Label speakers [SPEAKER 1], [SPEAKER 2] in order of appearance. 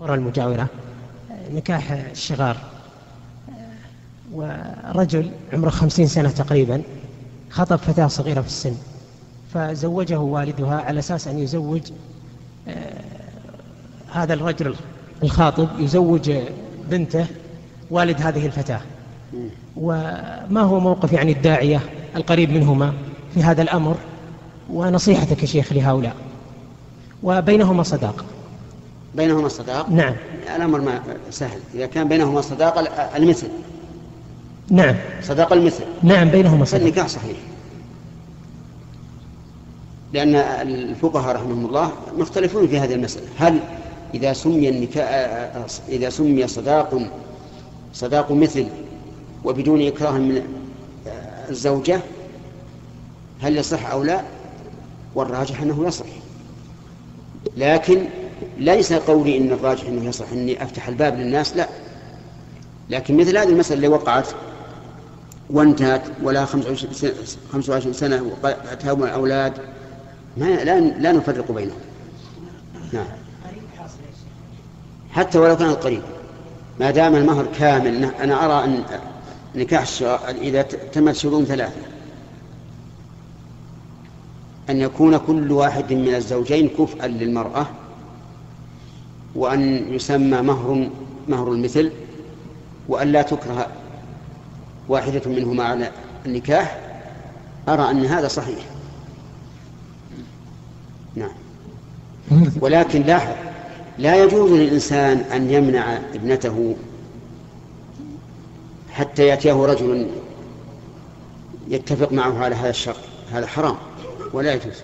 [SPEAKER 1] القرى المجاورة نكاح الشغار ورجل عمره خمسين سنة تقريبا خطب فتاة صغيرة في السن فزوجه والدها على أساس أن يزوج آه، هذا الرجل الخاطب يزوج بنته والد هذه الفتاة. وما هو موقف يعني الداعية القريب منهما في هذا الأمر؟ ونصيحتك شيخ لهؤلاء. وبينهما صداقة
[SPEAKER 2] بينهما صداقة
[SPEAKER 1] نعم.
[SPEAKER 2] الأمر ما سهل. إذا كان بينهما صداقة المثل.
[SPEAKER 1] نعم.
[SPEAKER 2] صداقة المثل.
[SPEAKER 1] نعم بينهما صداقة
[SPEAKER 2] فالنكاح صحيح. لأن الفقهاء رحمهم الله مختلفون في هذه المسألة. هل إذا سمي النكاح إذا سمي صداق صداق مثل وبدون إكراه من الزوجة هل يصح أو لا؟ والراجح أنه يصح. لكن ليس قولي إن الراجح أنه يصح أني أفتح الباب للناس لا. لكن مثل هذه المسألة اللي وقعت وانتهت ولا 25 سنة وقد الأولاد ما لا لا نفرق بينهم. نعم. حتى ولو كان قريب. ما دام المهر كامل أنا أرى أن نكاح إذا تمت شروط ثلاثة. أن يكون كل واحد من الزوجين كفءا للمرأة وأن يسمى مهر مهر المثل وأن لا تكره واحدة منهما على النكاح أرى أن هذا صحيح. نعم. ولكن لاحظ لا يجوز للإنسان أن يمنع ابنته حتى يأتيه رجل يتفق معه على هذا الشرط. هذا حرام ولا يجوز.